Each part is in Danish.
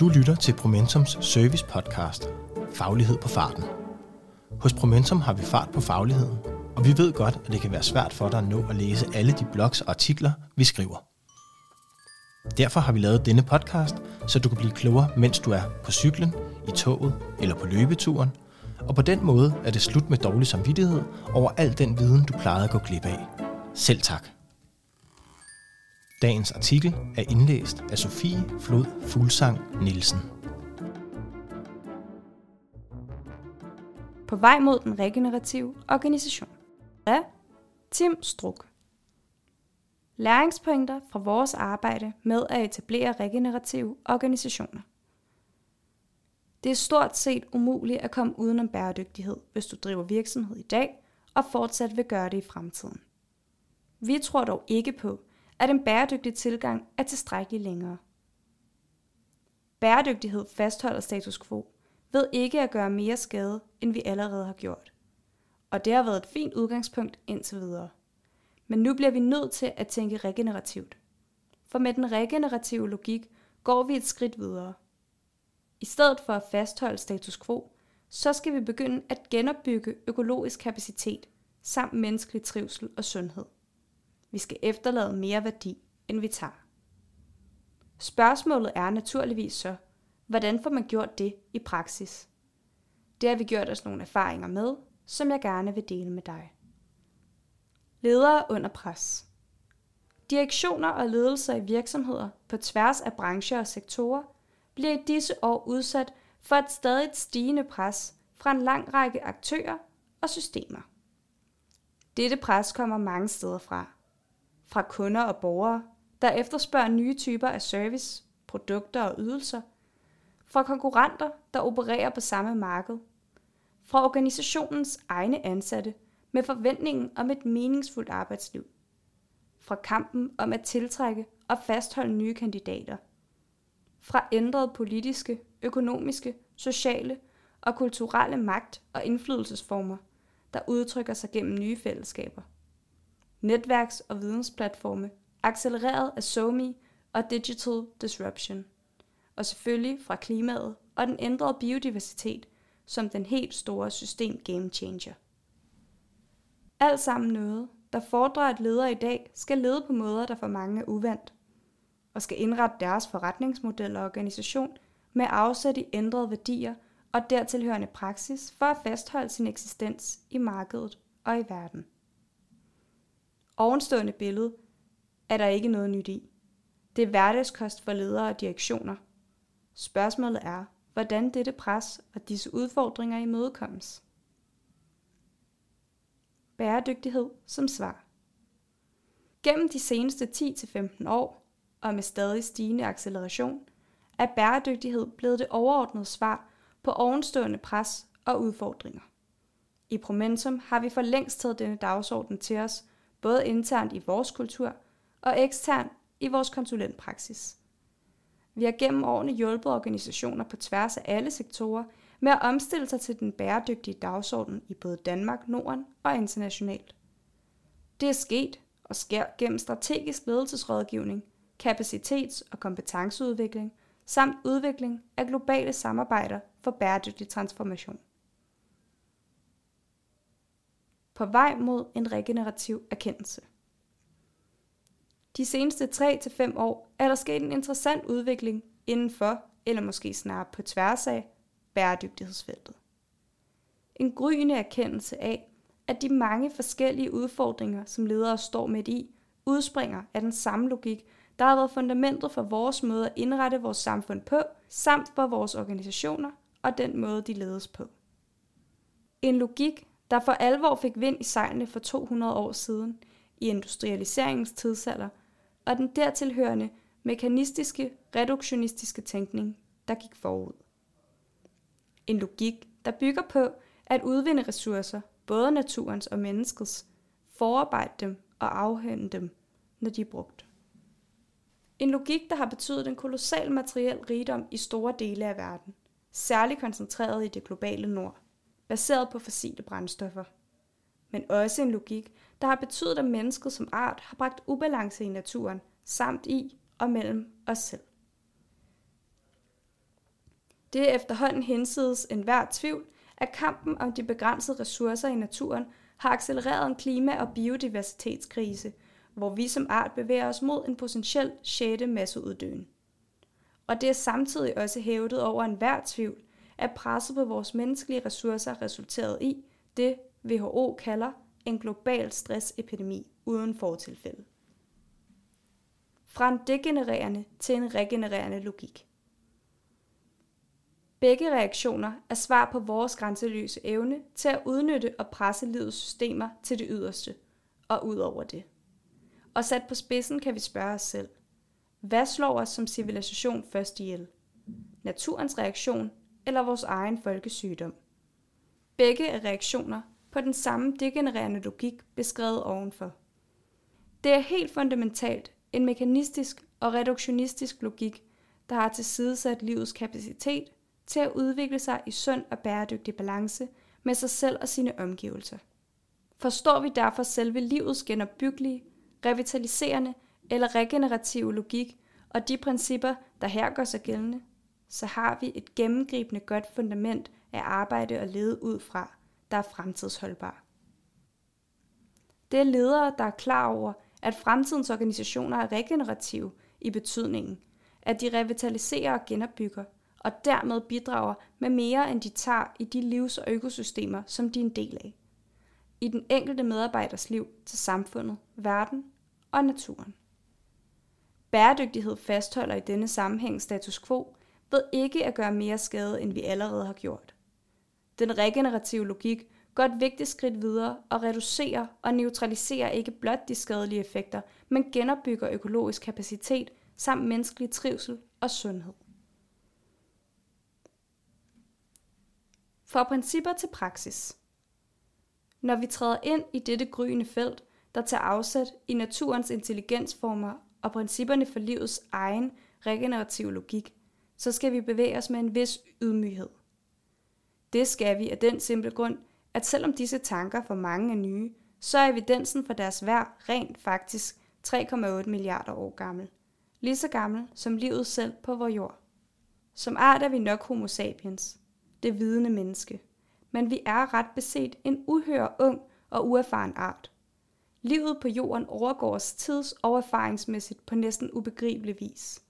Du lytter til Promentums service podcast, Faglighed på farten. Hos Promentum har vi fart på fagligheden, og vi ved godt, at det kan være svært for dig at nå at læse alle de blogs og artikler, vi skriver. Derfor har vi lavet denne podcast, så du kan blive klogere, mens du er på cyklen, i toget eller på løbeturen, og på den måde er det slut med dårlig samvittighed over al den viden, du plejede at gå glip af. Selv tak. Dagens artikel er indlæst af Sofie Flod Fuglsang Nielsen. På vej mod den regenerative organisation. Af Tim Struk. Læringspunkter fra vores arbejde med at etablere regenerative organisationer. Det er stort set umuligt at komme udenom bæredygtighed, hvis du driver virksomhed i dag og fortsat vil gøre det i fremtiden. Vi tror dog ikke på, at en bæredygtig tilgang er tilstrækkelig længere. Bæredygtighed fastholder status quo ved ikke at gøre mere skade, end vi allerede har gjort. Og det har været et fint udgangspunkt indtil videre. Men nu bliver vi nødt til at tænke regenerativt. For med den regenerative logik går vi et skridt videre. I stedet for at fastholde status quo, så skal vi begynde at genopbygge økologisk kapacitet samt menneskelig trivsel og sundhed. Vi skal efterlade mere værdi, end vi tager. Spørgsmålet er naturligvis så, hvordan får man gjort det i praksis? Det har vi gjort os nogle erfaringer med, som jeg gerne vil dele med dig. Ledere under pres. Direktioner og ledelser i virksomheder på tværs af brancher og sektorer bliver i disse år udsat for et stadig stigende pres fra en lang række aktører og systemer. Dette pres kommer mange steder fra, fra kunder og borgere, der efterspørger nye typer af service, produkter og ydelser, fra konkurrenter, der opererer på samme marked, fra organisationens egne ansatte med forventningen om et meningsfuldt arbejdsliv, fra kampen om at tiltrække og fastholde nye kandidater, fra ændrede politiske, økonomiske, sociale og kulturelle magt- og indflydelsesformer, der udtrykker sig gennem nye fællesskaber – netværks- og vidensplatforme, accelereret af SOMI og digital disruption. Og selvfølgelig fra klimaet og den ændrede biodiversitet som den helt store system game changer. Alt sammen noget, der fordrer, at ledere i dag skal lede på måder, der for mange er uvandt, og skal indrette deres forretningsmodel og organisation med afsæt i ændrede værdier og dertilhørende praksis for at fastholde sin eksistens i markedet og i verden ovenstående billede er der ikke noget nyt i. Det er hverdagskost for ledere og direktioner. Spørgsmålet er, hvordan dette pres og disse udfordringer imødekommes. Bæredygtighed som svar. Gennem de seneste 10-15 år, og med stadig stigende acceleration, er bæredygtighed blevet det overordnede svar på ovenstående pres og udfordringer. I Promentum har vi for længst taget denne dagsorden til os både internt i vores kultur og eksternt i vores konsulentpraksis. Vi har gennem årene hjulpet organisationer på tværs af alle sektorer med at omstille sig til den bæredygtige dagsorden i både Danmark, Norden og internationalt. Det er sket og sker gennem strategisk ledelsesrådgivning, kapacitets- og kompetenceudvikling samt udvikling af globale samarbejder for bæredygtig transformation på vej mod en regenerativ erkendelse. De seneste 3-5 år er der sket en interessant udvikling inden for, eller måske snarere på tværs af, bæredygtighedsfeltet. En gryende erkendelse af, at de mange forskellige udfordringer, som ledere står midt i, udspringer af den samme logik, der har været fundamentet for vores måde at indrette vores samfund på, samt for vores organisationer og den måde, de ledes på. En logik, der for alvor fik vind i sejlene for 200 år siden i industrialiseringens tidsalder, og den dertilhørende mekanistiske, reduktionistiske tænkning, der gik forud. En logik, der bygger på at udvinde ressourcer, både naturens og menneskets, forarbejde dem og afhænde dem, når de er brugt. En logik, der har betydet en kolossal materiel rigdom i store dele af verden, særligt koncentreret i det globale nord baseret på fossile brændstoffer. Men også en logik, der har betydet, at mennesket som art har bragt ubalance i naturen, samt i og mellem os selv. Det er efterhånden hensides enhver tvivl, at kampen om de begrænsede ressourcer i naturen har accelereret en klima- og biodiversitetskrise, hvor vi som art bevæger os mod en potentiel sjette masseuddøen. Og det er samtidig også hævdet over enhver tvivl, at presset på vores menneskelige ressourcer resulteret i det, WHO kalder en global stressepidemi uden fortilfælde. Fra en degenererende til en regenererende logik. Begge reaktioner er svar på vores grænseløse evne til at udnytte og presse livets systemer til det yderste, og ud over det. Og sat på spidsen kan vi spørge os selv, hvad slår os som civilisation først ihjel? Naturens reaktion eller vores egen folkesygdom? Begge er reaktioner på den samme degenererende logik beskrevet ovenfor. Det er helt fundamentalt en mekanistisk og reduktionistisk logik, der har tilsidesat livets kapacitet til at udvikle sig i sund og bæredygtig balance med sig selv og sine omgivelser. Forstår vi derfor selve livets genopbyggelige, revitaliserende eller regenerative logik og de principper, der her gør sig gældende, så har vi et gennemgribende godt fundament at arbejde og lede ud fra, der er fremtidsholdbar. Det er ledere, der er klar over, at fremtidens organisationer er regenerative i betydningen, at de revitaliserer og genopbygger, og dermed bidrager med mere, end de tager i de livs- og økosystemer, som de er en del af. I den enkelte medarbejders liv til samfundet, verden og naturen. Bæredygtighed fastholder i denne sammenhæng status quo ved ikke at gøre mere skade, end vi allerede har gjort. Den regenerative logik går et vigtigt skridt videre og reducerer og neutraliserer ikke blot de skadelige effekter, men genopbygger økologisk kapacitet samt menneskelig trivsel og sundhed. Fra principper til praksis. Når vi træder ind i dette gryende felt, der tager afsæt i naturens intelligensformer og principperne for livets egen regenerative logik, så skal vi bevæge os med en vis ydmyghed. Det skal vi af den simple grund, at selvom disse tanker for mange er nye, så er evidensen for deres værd rent faktisk 3,8 milliarder år gammel. Lige så gammel som livet selv på vores jord. Som art er vi nok homo sapiens, det vidende menneske. Men vi er ret beset en uhør ung og uerfaren art. Livet på jorden overgår os tids- og erfaringsmæssigt på næsten ubegribelig vis.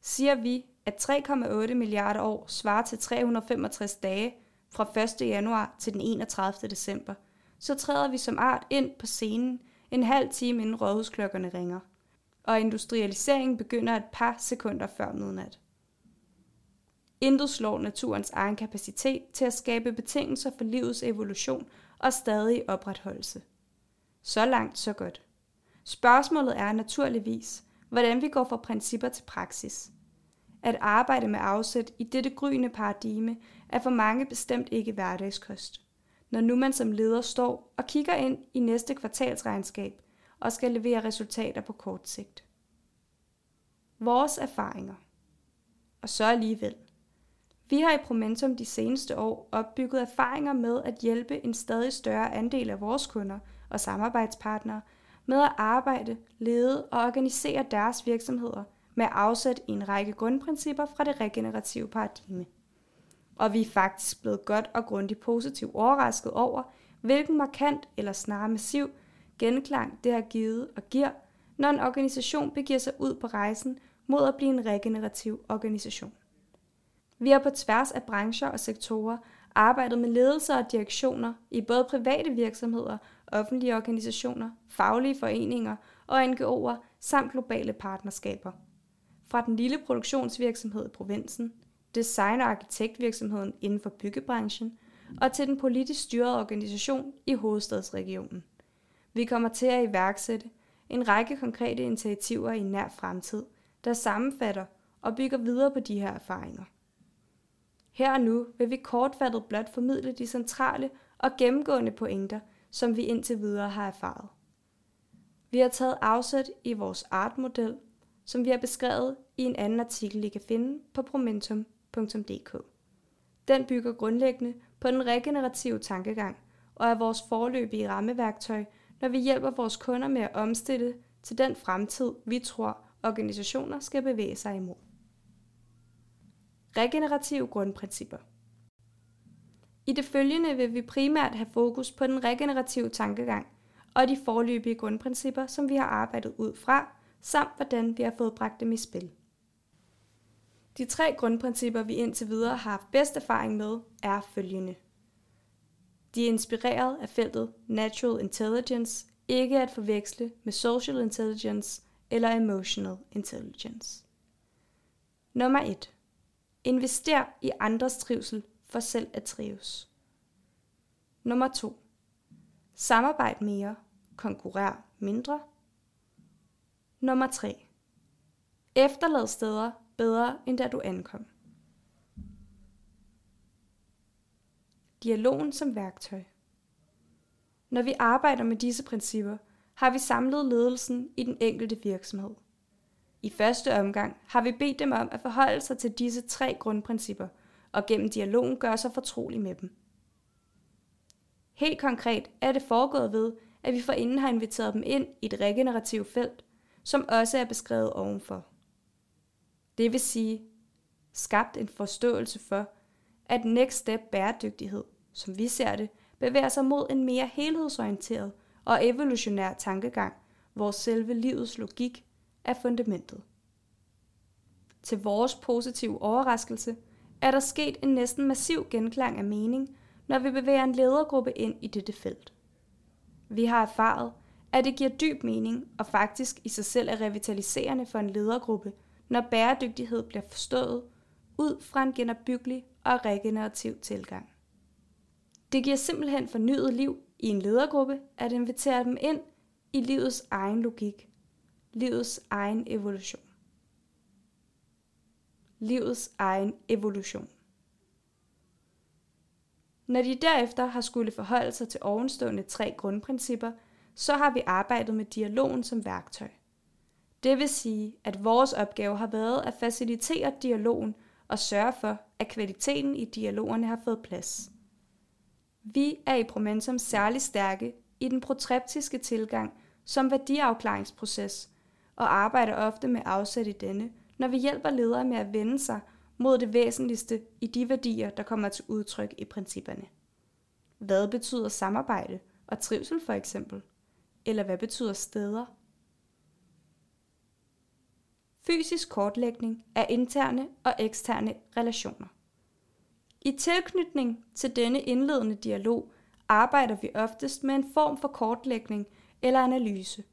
Siger vi, at 3,8 milliarder år svarer til 365 dage fra 1. januar til den 31. december, så træder vi som art ind på scenen en halv time inden rådhusklokkerne ringer, og industrialiseringen begynder et par sekunder før midnat. Intet slår naturens egen kapacitet til at skabe betingelser for livets evolution og stadig opretholdelse. Så langt, så godt. Spørgsmålet er naturligvis, hvordan vi går fra principper til praksis. At arbejde med afsæt i dette gryende paradigme er for mange bestemt ikke hverdagskost. Når nu man som leder står og kigger ind i næste kvartalsregnskab og skal levere resultater på kort sigt. Vores erfaringer. Og så alligevel. Vi har i Promentum de seneste år opbygget erfaringer med at hjælpe en stadig større andel af vores kunder og samarbejdspartnere med at arbejde, lede og organisere deres virksomheder med afsæt i en række grundprincipper fra det regenerative paradigme. Og vi er faktisk blevet godt og grundigt positivt overrasket over, hvilken markant eller snarere massiv genklang det har givet og giver, når en organisation begiver sig ud på rejsen mod at blive en regenerativ organisation. Vi har på tværs af brancher og sektorer arbejdet med ledelser og direktioner i både private virksomheder, offentlige organisationer, faglige foreninger og NGO'er samt globale partnerskaber. Fra den lille produktionsvirksomhed i provinsen, design- og arkitektvirksomheden inden for byggebranchen og til den politisk styrede organisation i hovedstadsregionen. Vi kommer til at iværksætte en række konkrete initiativer i nær fremtid, der sammenfatter og bygger videre på de her erfaringer. Her og nu vil vi kortfattet blot formidle de centrale og gennemgående pointer, som vi indtil videre har erfaret. Vi har taget afsæt i vores artmodel, som vi har beskrevet i en anden artikel, I kan finde på promentum.dk. Den bygger grundlæggende på den regenerative tankegang og er vores forløbige rammeværktøj, når vi hjælper vores kunder med at omstille til den fremtid, vi tror, organisationer skal bevæge sig imod. Regenerative grundprincipper. I det følgende vil vi primært have fokus på den regenerative tankegang og de forløbige grundprincipper, som vi har arbejdet ud fra, samt hvordan vi har fået bragt dem i spil. De tre grundprincipper, vi indtil videre har haft bedst erfaring med, er følgende. De er inspireret af feltet Natural Intelligence, ikke at forveksle med Social Intelligence eller Emotional Intelligence. Nummer 1. Invester i andres trivsel for selv at trives. Nummer 2. Samarbejd mere, konkurrer mindre. Nummer 3. Efterlad steder bedre end da du ankom. Dialogen som værktøj. Når vi arbejder med disse principper, har vi samlet ledelsen i den enkelte virksomhed. I første omgang har vi bedt dem om at forholde sig til disse tre grundprincipper, og gennem dialogen gøre sig fortrolig med dem. Helt konkret er det foregået ved, at vi forinden har inviteret dem ind i et regenerativt felt, som også er beskrevet ovenfor. Det vil sige, skabt en forståelse for, at Next Step bæredygtighed, som vi ser det, bevæger sig mod en mere helhedsorienteret og evolutionær tankegang, hvor selve livets logik er fundamentet. Til vores positive overraskelse er der sket en næsten massiv genklang af mening, når vi bevæger en ledergruppe ind i dette felt. Vi har erfaret, at det giver dyb mening og faktisk i sig selv er revitaliserende for en ledergruppe, når bæredygtighed bliver forstået ud fra en genopbyggelig og regenerativ tilgang. Det giver simpelthen fornyet liv i en ledergruppe at invitere dem ind i livets egen logik, livets egen evolution. Livets egen evolution. Når de derefter har skulle forholde sig til ovenstående tre grundprincipper, så har vi arbejdet med dialogen som værktøj. Det vil sige, at vores opgave har været at facilitere dialogen og sørge for, at kvaliteten i dialogerne har fået plads. Vi er i Promentum særlig stærke i den protreptiske tilgang som værdiafklaringsproces og arbejder ofte med afsæt i denne, når vi hjælper ledere med at vende sig mod det væsentligste i de værdier, der kommer til udtryk i principperne. Hvad betyder samarbejde og trivsel for eksempel? Eller hvad betyder steder? Fysisk kortlægning af interne og eksterne relationer. I tilknytning til denne indledende dialog arbejder vi oftest med en form for kortlægning eller analyse.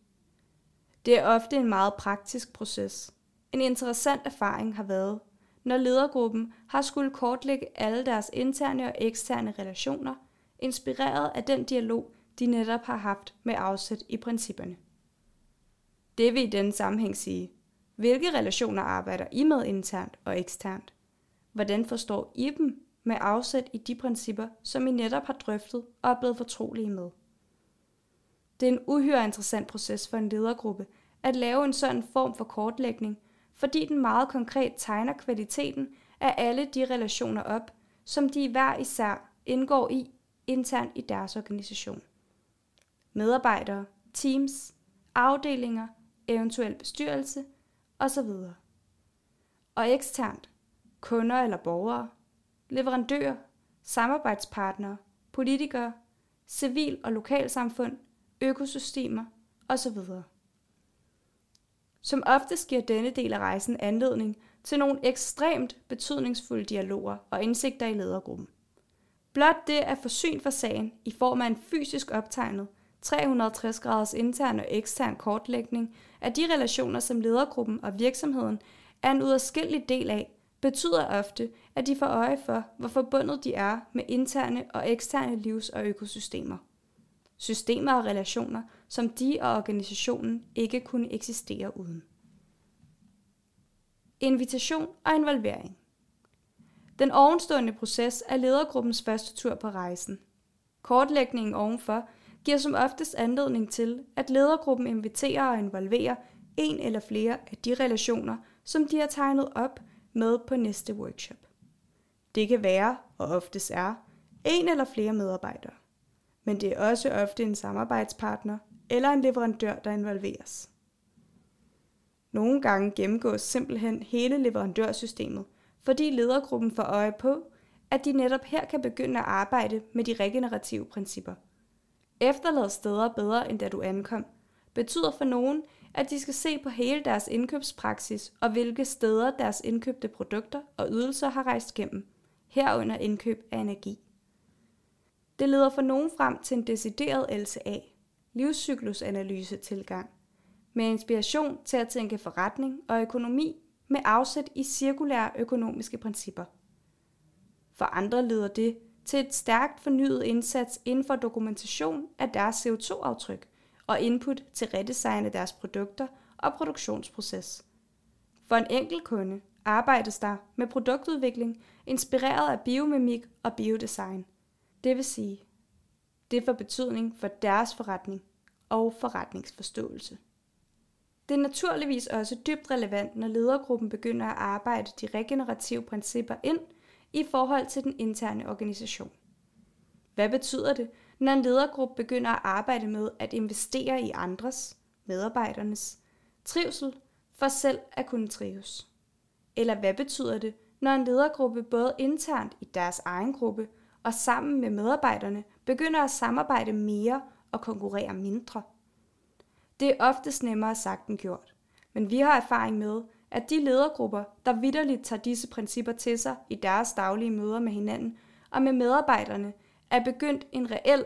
Det er ofte en meget praktisk proces. En interessant erfaring har været, når ledergruppen har skulle kortlægge alle deres interne og eksterne relationer, inspireret af den dialog, de netop har haft med afsæt i principperne. Det vil i denne sammenhæng sige, hvilke relationer arbejder I med internt og eksternt? Hvordan forstår I dem med afsæt i de principper, som I netop har drøftet og er blevet fortrolige med? Det er en uhyre interessant proces for en ledergruppe at lave en sådan form for kortlægning, fordi den meget konkret tegner kvaliteten af alle de relationer op, som de hver især indgår i internt i deres organisation. Medarbejdere, teams, afdelinger, eventuel bestyrelse osv. Og eksternt, kunder eller borgere, leverandører, samarbejdspartnere, politikere, civil- og lokalsamfund, økosystemer osv. Som ofte giver denne del af rejsen anledning til nogle ekstremt betydningsfulde dialoger og indsigter i ledergruppen. Blot det at få syn for sagen i form af en fysisk optegnet 360 graders intern og ekstern kortlægning af de relationer, som ledergruppen og virksomheden er en udadskillelig del af, betyder ofte, at de får øje for, hvor forbundet de er med interne og eksterne livs- og økosystemer. Systemer og relationer, som de og organisationen ikke kunne eksistere uden. Invitation og involvering. Den ovenstående proces er ledergruppens første tur på rejsen. Kortlægningen ovenfor giver som oftest anledning til, at ledergruppen inviterer og involverer en eller flere af de relationer, som de har tegnet op med på næste workshop. Det kan være, og oftest er, en eller flere medarbejdere. Men det er også ofte en samarbejdspartner eller en leverandør, der involveres. Nogle gange gennemgås simpelthen hele leverandørsystemet fordi ledergruppen får øje på, at de netop her kan begynde at arbejde med de regenerative principper. Efterlad steder bedre end da du ankom, betyder for nogen, at de skal se på hele deres indkøbspraksis og hvilke steder deres indkøbte produkter og ydelser har rejst gennem, herunder indkøb af energi. Det leder for nogen frem til en decideret LCA, livscyklusanalyse tilgang, med inspiration til at tænke forretning og økonomi med afsæt i cirkulære økonomiske principper. For andre leder det til et stærkt fornyet indsats inden for dokumentation af deres CO2-aftryk og input til redesign af deres produkter og produktionsproces. For en enkelt kunde arbejdes der med produktudvikling inspireret af biomimik og biodesign. Det vil sige, det får betydning for deres forretning og forretningsforståelse. Det er naturligvis også dybt relevant, når ledergruppen begynder at arbejde de regenerative principper ind i forhold til den interne organisation. Hvad betyder det, når en ledergruppe begynder at arbejde med at investere i andres, medarbejdernes, trivsel for selv at kunne trives? Eller hvad betyder det, når en ledergruppe både internt i deres egen gruppe og sammen med medarbejderne begynder at samarbejde mere og konkurrere mindre? Det er oftest nemmere sagt end gjort, men vi har erfaring med, at de ledergrupper, der vidderligt tager disse principper til sig i deres daglige møder med hinanden og med medarbejderne, er begyndt en reel,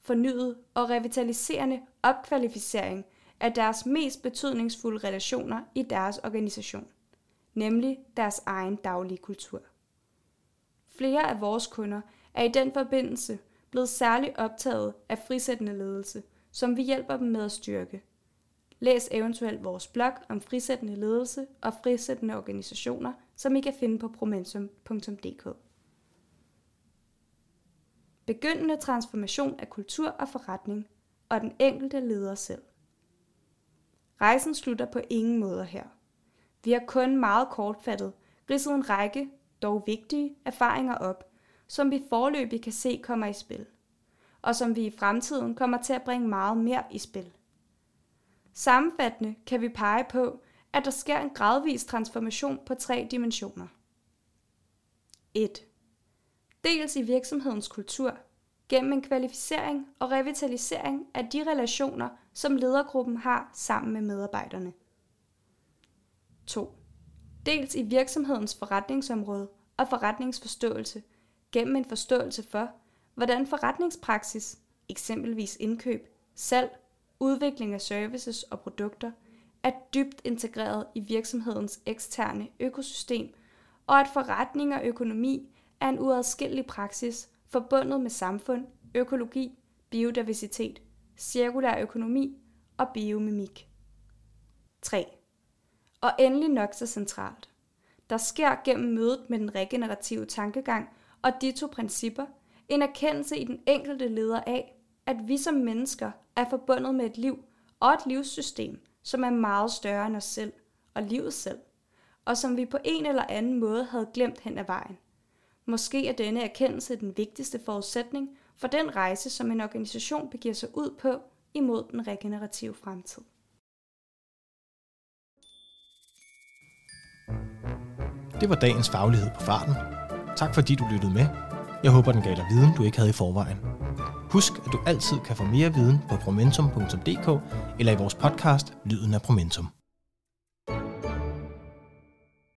fornyet og revitaliserende opkvalificering af deres mest betydningsfulde relationer i deres organisation, nemlig deres egen daglige kultur. Flere af vores kunder er i den forbindelse blevet særligt optaget af frisættende ledelse, som vi hjælper dem med at styrke. Læs eventuelt vores blog om frisættende ledelse og frisættende organisationer, som I kan finde på promensum.dk. Begyndende transformation af kultur og forretning og den enkelte leder selv. Rejsen slutter på ingen måder her. Vi har kun meget kortfattet ridset en række, dog vigtige, erfaringer op, som vi forløbig kan se kommer i spil, og som vi i fremtiden kommer til at bringe meget mere i spil. Sammenfattende kan vi pege på, at der sker en gradvis transformation på tre dimensioner. 1. Dels i virksomhedens kultur, gennem en kvalificering og revitalisering af de relationer, som ledergruppen har sammen med medarbejderne. 2. Dels i virksomhedens forretningsområde og forretningsforståelse, gennem en forståelse for, hvordan forretningspraksis, eksempelvis indkøb, salg udvikling af services og produkter er dybt integreret i virksomhedens eksterne økosystem, og at forretning og økonomi er en uadskillelig praksis forbundet med samfund, økologi, biodiversitet, cirkulær økonomi og biomimik. 3. Og endelig nok så centralt. Der sker gennem mødet med den regenerative tankegang og de to principper en erkendelse i den enkelte leder af, at vi som mennesker er forbundet med et liv og et livssystem, som er meget større end os selv og livet selv, og som vi på en eller anden måde havde glemt hen ad vejen. Måske er denne erkendelse den vigtigste forudsætning for den rejse, som en organisation begiver sig ud på imod den regenerative fremtid. Det var dagens faglighed på farten. Tak fordi du lyttede med. Jeg håber, den gav dig viden, du ikke havde i forvejen. Husk, at du altid kan få mere viden på promentum.dk eller i vores podcast Lyden af Promentum.